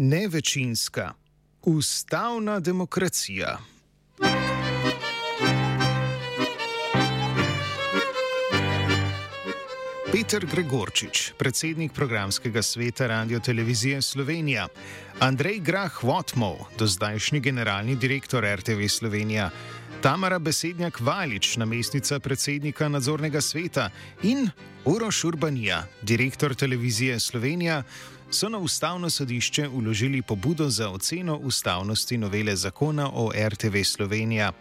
Nevečinska. Ustavna demokracija. Peter Gregorčič, predsednik programskega sveta Radio Televizije Slovenija, Andrej Grah Votmov, dozdajšnji generalni direktor RTV Slovenija, Tamara Besednjak Valič, namestnica predsednika nadzornega sveta in Uroš Urbanija, direktor Televizije Slovenija, so na ustavno sodišče uložili pobudo za oceno ustavnosti novele zakona o RTV Slovenija.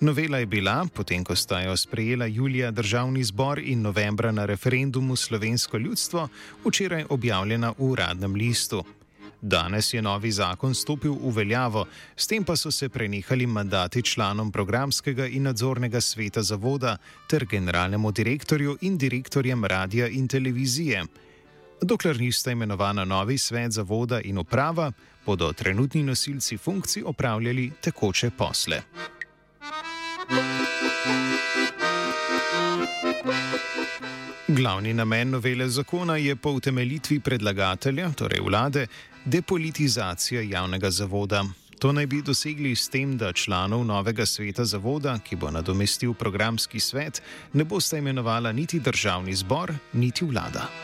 Novela je bila, potem ko sta jo sprejela julija državni zbor in novembra na referendumu slovensko ljudstvo, včeraj objavljena v uradnem listu. Danes je novi zakon stopil v veljavo, s tem pa so se prenehali mandati članom programskega in nadzornega sveta zavoda ter generalnemu direktorju in direktorjem radia in televizije. Dokler nista imenovana novi svet zavoda in uprava, bodo trenutni nosilci funkcij opravljali tekoče posle. Glavni namen novele zakona je po utemeljitvi predlagatelja, torej vlade, depolitizacija javnega zavoda. To naj bi dosegli s tem, da članov novega sveta zavoda, ki bo nadomestil programski svet, ne bosta imenovala niti državni zbor, niti vlada.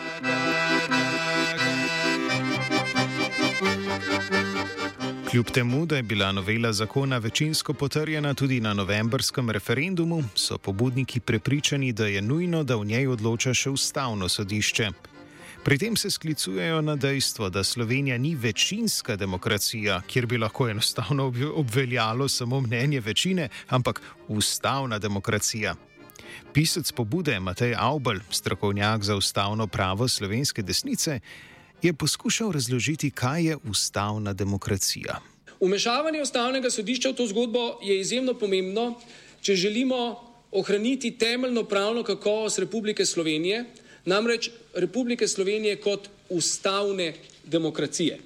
Kljub temu, da je bila novela zakona večinsko potrjena tudi na novembrskem referendumu, so pobudniki prepričani, da je nujno, da v njej odloča še ustavno sodišče. Pri tem se sklicujejo na dejstvo, da Slovenija ni večinska demokracija, kjer bi lahko enostavno obveljalo samo mnenje večine, ampak ustavna demokracija. Pisec pobude Matej Aubel, strokovnjak za ustavno pravo slovenske desnice, je poskušal razložiti, kaj je ustavna demokracija. Umešavanje ustavnega sodišča v to zgodbo je izjemno pomembno, če želimo ohraniti temeljno pravno kakovost Republike Slovenije, namreč Republike Slovenije kot ustavne demokracije.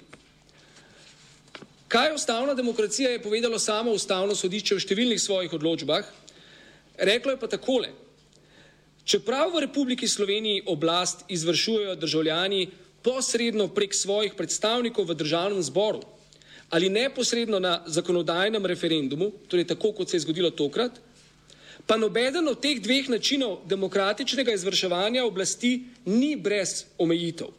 Kaj je ustavna demokracija, je povedalo samo ustavno sodišče v številnih svojih odločbah. Reklo je pa takole: Čeprav v Republiki Sloveniji oblast izvršujejo državljani posredno prek svojih predstavnikov v državnem zboru ali neposredno na zakonodajnem referendumu, torej tako kot se je zgodilo tokrat, pa nobeden od teh dveh načinov demokratičnega izvrševanja oblasti ni brez omejitev.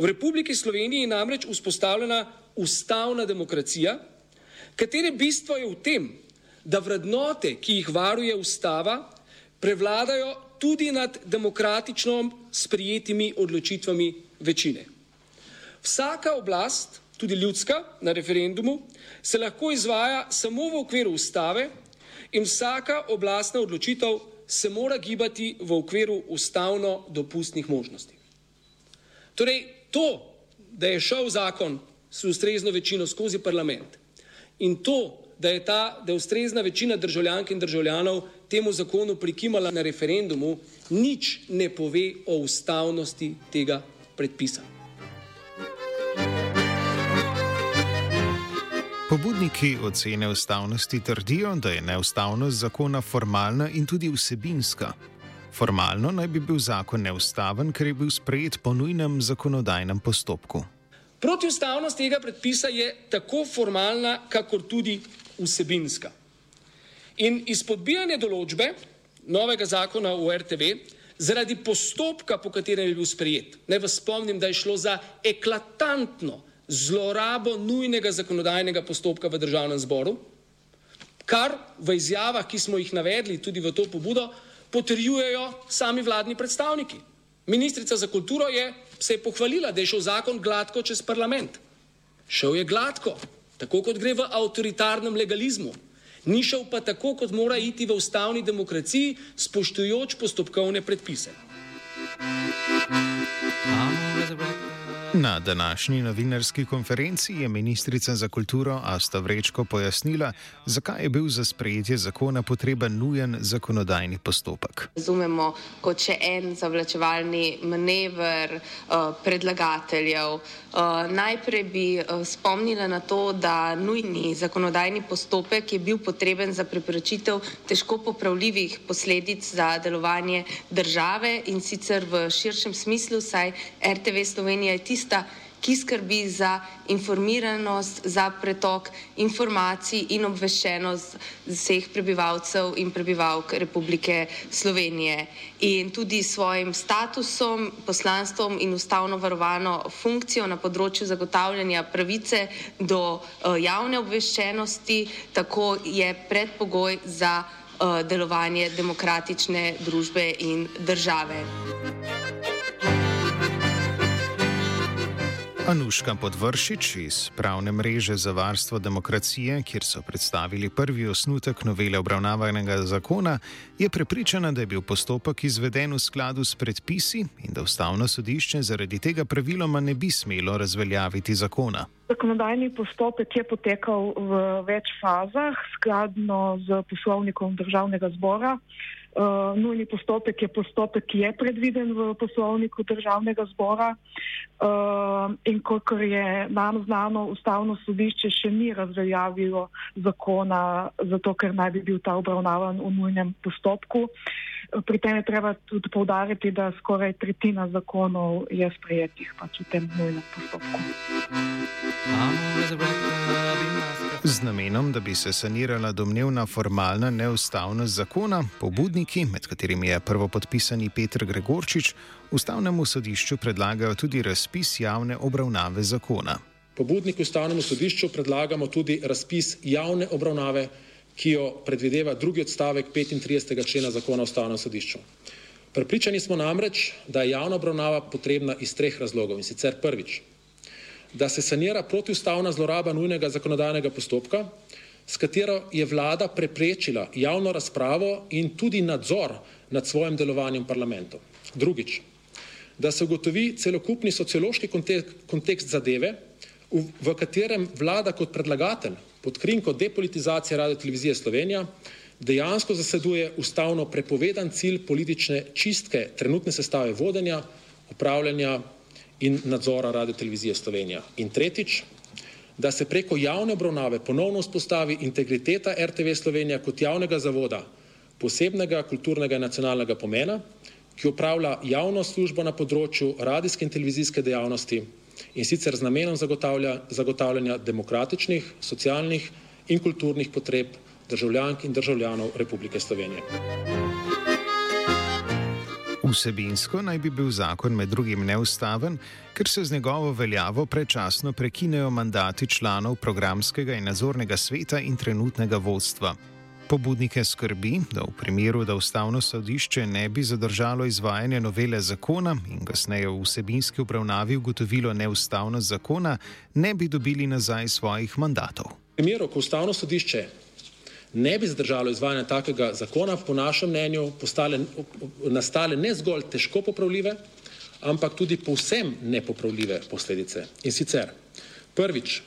V Republiki Sloveniji je namreč vzpostavljena ustavna demokracija, katere bistvo je v tem, da vrednote, ki jih varuje ustava, prevladajo tudi nad demokratično sprijetimi odločitvami večine. Vsaka oblast, tudi ljudska, na referendumu, se lahko izvaja samo v okviru ustave in vsaka oblastna odločitev se mora gibati v okviru ustavno dopustnih možnosti. Torej, to, da je šel zakon s ustrezno večino skozi parlament in to, da je ta, da je ustrezna večina državljank in državljanov temu zakonu prikimala na referendumu, nič ne pove o ustavnosti tega predpisa. Pobudniki ocene ustavnosti trdijo, da je neustavnost zakona formalna in tudi vsebinska. Formalno naj bi bil zakon neustaven, ker je bil sprejet po nujnem zakonodajnem postopku. Protiustavnost tega predpisa je tako formalna, kakor tudi vsebinska. In izpodbijanje določbe novega zakona o RTV zaradi postopka, po katerem je bil sprejet. Naj vas spomnim, da je šlo za eklatantno zlorabo nujnega zakonodajnega postopka v državnem zboru, kar v izjavah, ki smo jih navedli tudi v to pobudo, potrjujejo sami vladni predstavniki. Ministrica za kulturo je se je pohvalila, da je šel zakon gladko čez parlament. Šel je gladko, tako kot gre v avtoritarnem legalizmu ni šel pa tako, kot mora iti v ustavni demokraciji, spoštujoč postopkovne predpise. Na današnji novinarski konferenci je ministrica za kulturo Asta Vrečko pojasnila, zakaj je bil za sprejetje zakona potreben nujen zakonodajni postopek. Razumemo kot še en zavlačevalni manever uh, predlagateljev. Uh, najprej bi uh, spomnila na to, da nujni zakonodajni postopek je bil potreben za preprečitev težko popravljivih posledic za delovanje države in sicer v širšem smislu, saj RTV Slovenija je tista, ki skrbi za informiranost, za pretok informacij in obveščenost vseh prebivalcev in prebivalk Republike Slovenije. In tudi s svojim statusom, poslanstvom in ustavno varovano funkcijo na področju zagotavljanja pravice do uh, javne obveščenosti, tako je predpogoj za uh, delovanje demokratične družbe in države. Anuška Podvršič iz pravne mreže za varstvo demokracije, kjer so predstavili prvi osnutek novele obravnavanega zakona, je prepričana, da je bil postopek izveden v skladu s predpisi in da ustavno sodišče zaradi tega praviloma ne bi smelo razveljaviti zakona. Zakonodajni postopek je potekal v več fazah, skladno z poslovnikom državnega zbora. Uh, nujni postopek je postopek, ki je predviden v poslovniku državnega zbora uh, in kolikor je nam znano, ustavno sodišče še ni razveljavilo zakona, zato ker naj bi bil ta obravnavan v nujnem postopku. Pri tem je treba tudi povdariti, da skoraj tretjina zakonov je sprejetih pač v tem nujnem postopku. Z namenom, da bi se sanirala domnevna formalna neustavnost zakona, pobudniki, med katerimi je prvopodpisani Petr Gregorčič, ustavnemu sodišču predlagajo tudi razpis javne obravnave zakona. Pobudniki ustavnemu sodišču predlagamo tudi razpis javne obravnave, ki jo predvideva drugi odstavek 35. člena zakona o ustavnem sodišču. Pripričani smo namreč, da je javna obravnava potrebna iz treh razlogov in sicer prvič da se sanira protiustavna zloraba nujnega zakonodajnega postopka, s katero je vlada preprečila javno razpravo in tudi nadzor nad svojim delovanjem v parlamentu. Drugič, da se ugotovi celokupni sociološki kontekst zadeve, v katerem vlada kot predlagatelj pod krinko depolitizacije Radio Televizije Slovenija dejansko zaseduje ustavno prepovedan cilj politične čistke trenutne sestave vodenja, upravljanja in nadzora Radio Televizije Slovenija. In tretjič, da se preko javne obravnave ponovno vzpostavi integriteta RTV Slovenija kot javnega zavoda posebnega kulturnega in nacionalnega pomena, ki upravlja javno službo na področju radijske in televizijske dejavnosti in sicer z namenom zagotavljanja demokratičnih, socialnih in kulturnih potreb državljank in državljanov Republike Slovenije. Vsebinsko naj bi bil zakon med drugim neustaven, ker se z njegovo veljavo predčasno prekinejo mandati članov programskega in nadzornega sveta in trenutnega vodstva. Pobudnike skrbi, da v primeru, da ustavno sodišče ne bi zadržalo izvajanja novele zakona in kasneje v vsebinski obravnavi ugotovilo neustavnost zakona, ne bi dobili nazaj svojih mandatov. V primeru, ko ustavno sodišče ne bi zdržalo izvajanja takega zakona, po našem mnenju postale, nastale ne zgolj težko popravljive, ampak tudi povsem nepopravljive posledice. In sicer, prvič,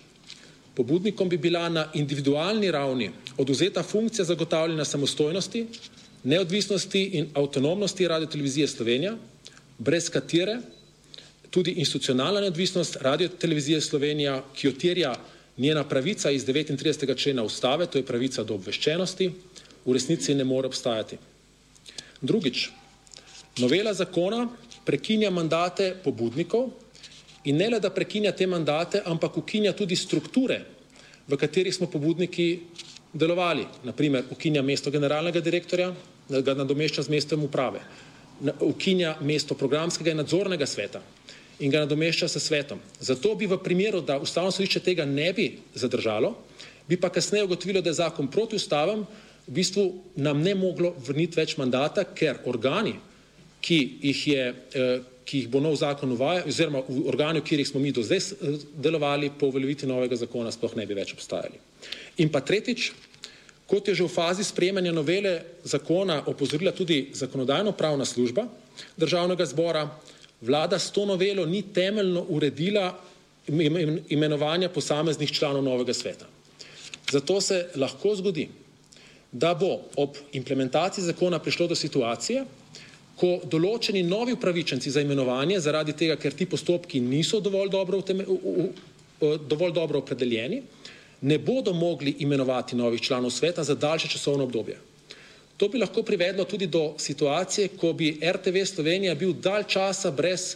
pobudnikom bi bila na individualni ravni oduzeta funkcija zagotavljanja samostojnosti, neodvisnosti in avtonomnosti Radio Televizije Slovenija, brez katere tudi institucionalna neodvisnost Radio Televizije Slovenija, ki jo terja njena pravica iz 39. člena ustave, to je pravica do obveščenosti, v resnici ne more obstajati. Drugič, novela zakona prekinja mandate pobudnikov in ne le, da prekinja te mandate, ampak ukinja tudi strukture, v katerih smo pobudniki delovali. Naprimer, ukinja mesto generalnega direktorja, ga nadomešča z mestom uprave, ukinja mesto programskega in nadzornega sveta, in ga nadomešča s svetom. Zato bi v primeru, da ustavno sodišče tega ne bi zadržalo, bi pa kasneje ugotovilo, da je zakon protiustaven, v bistvu nam ne moglo vrniti več mandata, ker organi, ki jih, je, eh, ki jih bo nov zakon uvajal, oziroma v katerih smo mi do zdaj eh, delovali po uveljavitvi novega zakona, sploh ne bi več obstajali. In pa tretjič, kot je že v fazi sprejemanja novele zakona opozorila tudi zakonodajno-pravna služba državnega zbora, Vlada s to novelo ni temeljno uredila imenovanja posameznih članov novega sveta. Zato se lahko zgodi, da bo ob implementaciji zakona prišlo do situacije, ko določeni novi upravičenci za imenovanje, zaradi tega, ker ti postopki niso dovolj dobro, dovolj dobro opredeljeni, ne bodo mogli imenovati novih članov sveta za daljše časovno obdobje. To bi lahko privedlo tudi do situacije, ko bi RTV Slovenija bil dalj časa brez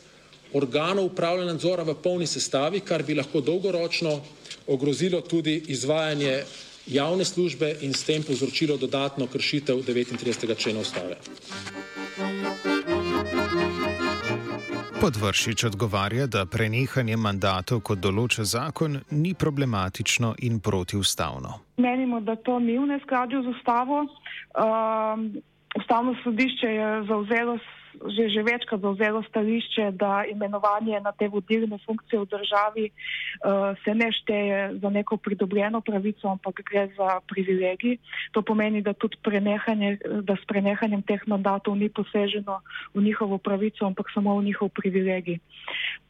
organov upravljanja nadzora v polni sestavi, kar bi lahko dolgoročno ogrozilo tudi izvajanje javne službe in s tem povzročilo dodatno kršitev 39. člena ustave. Podvršič odgovarja, da prenehanje mandatov, kot določa zakon, ni problematično in protiustavno. Menimo, da to ni v neskladju z ustavo. Um, ustavno sodišče je zauzelo že, že večkrat zauzelo stališče, da imenovanje na te vodilne funkcije v državi uh, se ne šteje za neko pridobljeno pravico, ampak gre za privilegij. To pomeni, da tudi da s prenehanjem teh mandatov ni poseženo v njihovo pravico, ampak samo v njihov privilegij.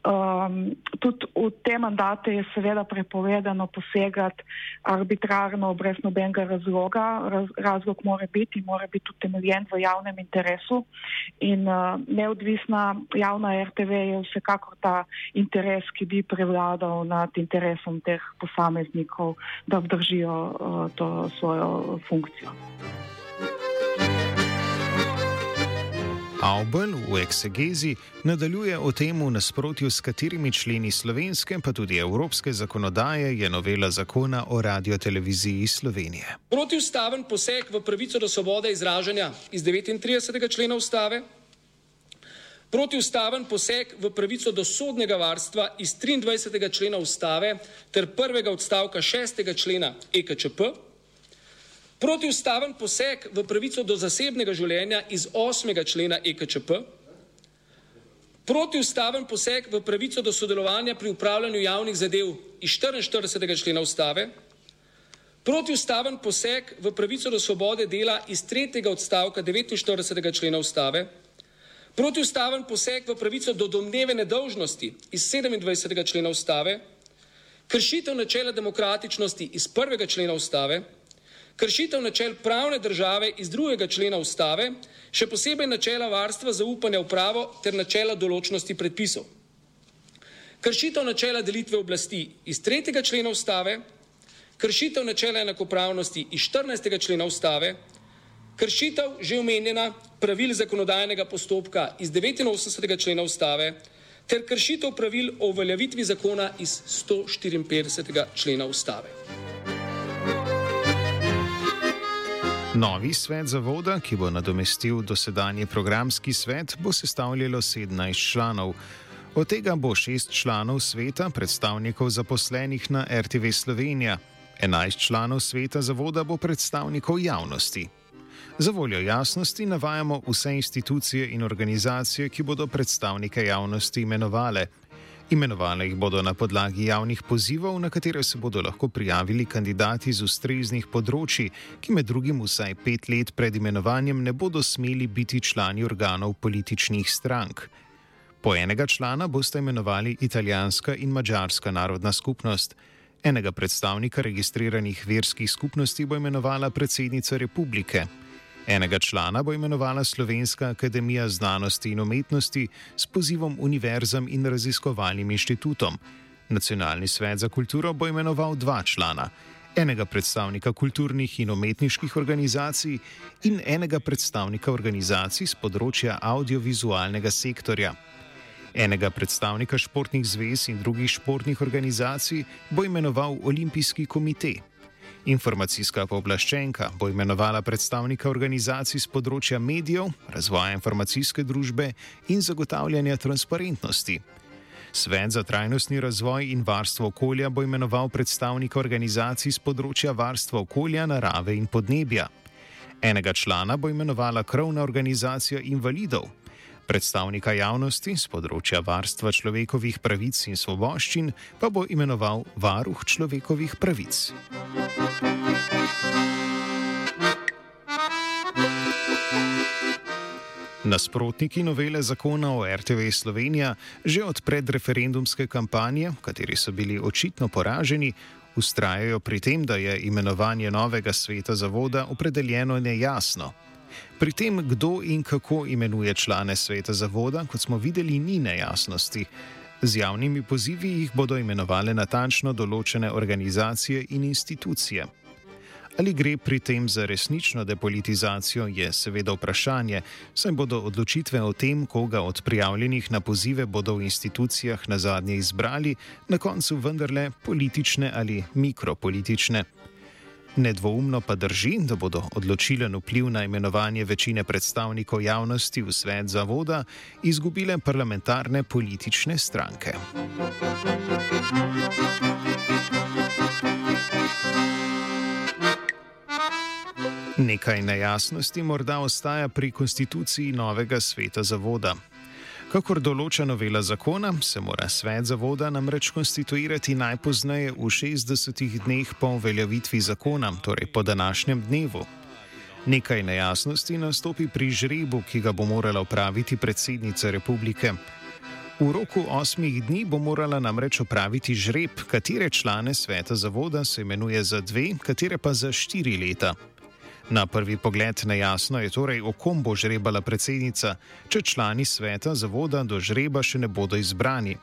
Um, tudi v te mandate je seveda prepovedano posegati arbitrarno, brez nobenega razloga. Raz, razlog mora biti, mora biti utemeljen v javnem interesu in uh, neodvisna javna RTV je vsekakor ta interes, ki bi prevladal nad interesom teh posameznikov, da obdržijo uh, to svojo funkcijo. Aubel v eksegezi nadaljuje o tem, v nasprotju s katerimi členi slovenske, pa tudi evropske zakonodaje je novela zakona o radioteleviziji Slovenije. Protiustaven poseg v pravico do svobode izražanja iz 39. člena ustave, protiustaven poseg v pravico do sodnega varstva iz 23. člena ustave ter prvega odstavka 6. člena EKČP protiustaven poseg v pravico do zasebnega življenja iz 8. člena EKČP, protiustaven poseg v pravico do sodelovanja pri upravljanju javnih zadev iz 44. člena ustave, protiustaven poseg v pravico do svobode dela iz 3. odstavka 49. člena ustave, protiustaven poseg v pravico do domneve nedolžnosti iz 27. člena ustave, kršitev načela demokratičnosti iz 1. člena ustave, kršitev načel pravne države iz drugega člena ustave, še posebej načela varstva zaupanja v pravo ter načela določnosti predpisov. Kršitev načela delitve oblasti iz tretjega člena ustave, kršitev načela enakopravnosti iz 14. člena ustave, kršitev že omenjena pravil zakonodajnega postopka iz 89. člena ustave ter kršitev pravil o uveljavitvi zakona iz 154. člena ustave. Novi svet zavoda, ki bo nadomestil dosedanji programski svet, bo sestavljalo 17 članov. Od tega bo 6 članov sveta, predstavnikov zaposlenih na RTV Slovenija. 11 članov sveta zavoda bo predstavnikov javnosti. Za voljo jasnosti navajamo vse institucije in organizacije, ki bodo predstavnike javnosti imenovali. Imenovane jih bodo na podlagi javnih pozivov, na katere se bodo lahko prijavili kandidati z ustreznih področji, ki med drugim vsaj pet let pred imenovanjem ne bodo smeli biti člani organov političnih strank. Po enega člana boste imenovali italijanska in mačarska narodna skupnost. Enega predstavnika registriranih verskih skupnosti bo imenovala predsednica republike. Enega člana bo imenovala Slovenska akademija znanosti in umetnosti s pozivom univerzam in raziskovalnim inštitutom. Nacionalni svet za kulturo bo imenoval dva člana. Enega predstavnika kulturnih in umetniških organizacij in enega predstavnika organizacij z področja audiovizualnega sektorja. Enega predstavnika športnih zvez in drugih športnih organizacij bo imenoval Olimpijski komitej. Informacijska pooblaščenka bo imenovala predstavnika organizacij z področja medijev, razvoja informacijske družbe in zagotavljanja transparentnosti. Svet za trajnostni razvoj in varstvo okolja bo imenoval predstavnika organizacij z področja varstva okolja, narave in podnebja. Enega člana bo imenovala krovna organizacija invalidov, predstavnika javnosti z področja varstva človekovih pravic in svoboščin pa bo imenoval varuh človekovih pravic. Nasprotniki novele zakona o RTV Slovenija že od predreferendumske kampanje, v kateri so bili očitno poraženi, ustrajajo pri tem, da je imenovanje novega sveta zavoda opredeljeno nejasno. Pri tem, kdo in kako imenuje člane sveta zavoda, kot smo videli, ni nejasnosti. Z javnimi pozivi jih bodo imenovali natančno določene organizacije in institucije. Ali gre pri tem za resnično depolitizacijo, je seveda vprašanje, saj bodo odločitve o tem, koga od prijavljenih na pozive bodo v institucijah na zadnje izbrali, na koncu vendarle politične ali mikropolitične. Nedvoumno pa drži, da bodo odločilen vpliv na imenovanje večine predstavnikov javnosti v svet zavoda izgubile parlamentarne politične stranke. Nekaj nejasnosti morda ostaja pri konstituciji novega sveta zavoda. Kakor določa novela zakona, se mora svet zavoda namreč konstituirati najpozneje v 60 dneh po uveljavitvi zakona, torej po današnjem dnevu. Nekaj nejasnosti nastopi pri žrebu, ki ga bo morala upraviti predsednica republike. V roku osmih dni bo morala namreč upraviti žreb, katere člane sveta zavoda se imenuje za dve, katere pa za štiri leta. Na prvi pogled nejasno je torej, o kom bo žrebala predsednica, če člani sveta zavoda do žreba še ne bodo izbrani.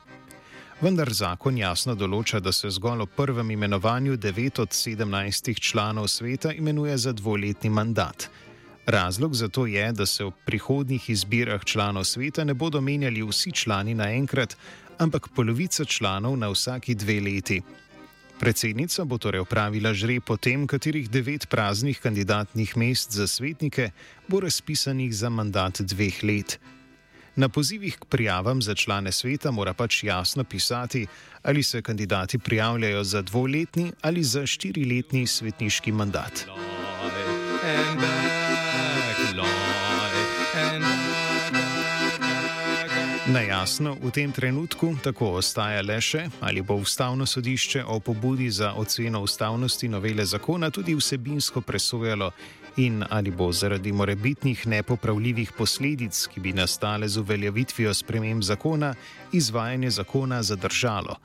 Vendar zakon jasno določa, da se zgolj o prvem imenovanju 9 od 17 članov sveta imenuje za dvoletni mandat. Razlog za to je, da se v prihodnjih izbirah članov sveta ne bodo menjali vsi člani naenkrat, ampak polovica članov na vsaki dve leti. Predsednica bo torej opravila žreb o tem, katerih devet praznih kandidatnih mest za svetnike bo razpisanih za mandat dveh let. Na pozivih k prijavam za člane sveta mora pač jasno pisati, ali se kandidati prijavljajo za dvoletni ali za štiriletni svetniški mandat. And back, and Nejasno v tem trenutku tako ostaja le še, ali bo ustavno sodišče o pobudi za oceno ustavnosti novele zakona tudi vsebinsko presojalo in ali bo zaradi morebitnih nepopravljivih posledic, ki bi nastale z uveljavitvijo sprememb zakona, izvajanje zakona zadržalo.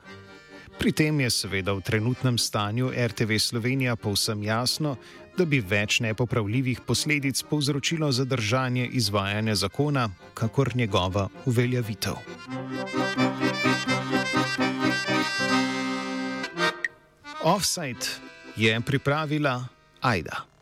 Pri tem je seveda v trenutnem stanju RTV Slovenija povsem jasno, da bi več nepopravljivih posledic povzročilo zadržanje izvajanja zakona, kakor njegova uveljavitev. Offside je pripravila Aida.